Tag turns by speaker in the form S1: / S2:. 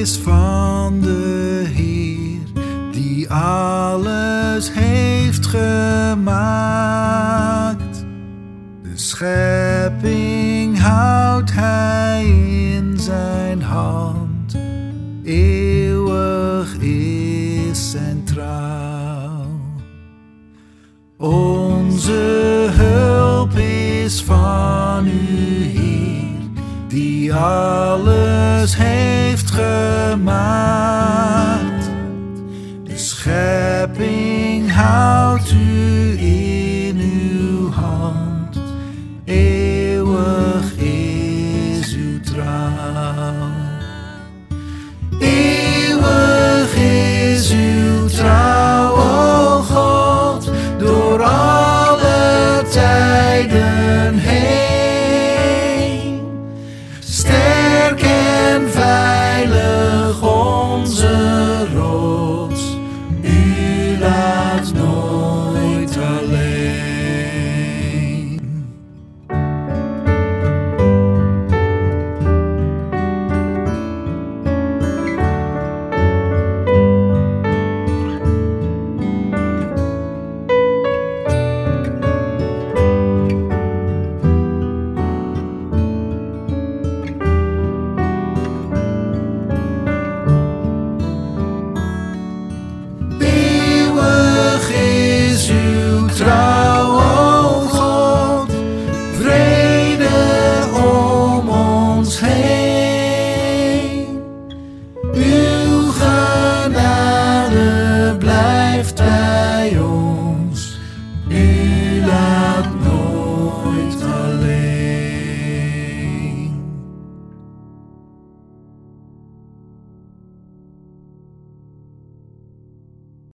S1: is van de Heer, die alles heeft gemaakt. De schepping houdt hij in zijn hand, eeuwig is centraal. Onze alles heeft gemaakt. De schepping houdt u in uw hand, eeuwig is uw trouw. Eeuwig is uw trouw, o God, door alle tijden tayo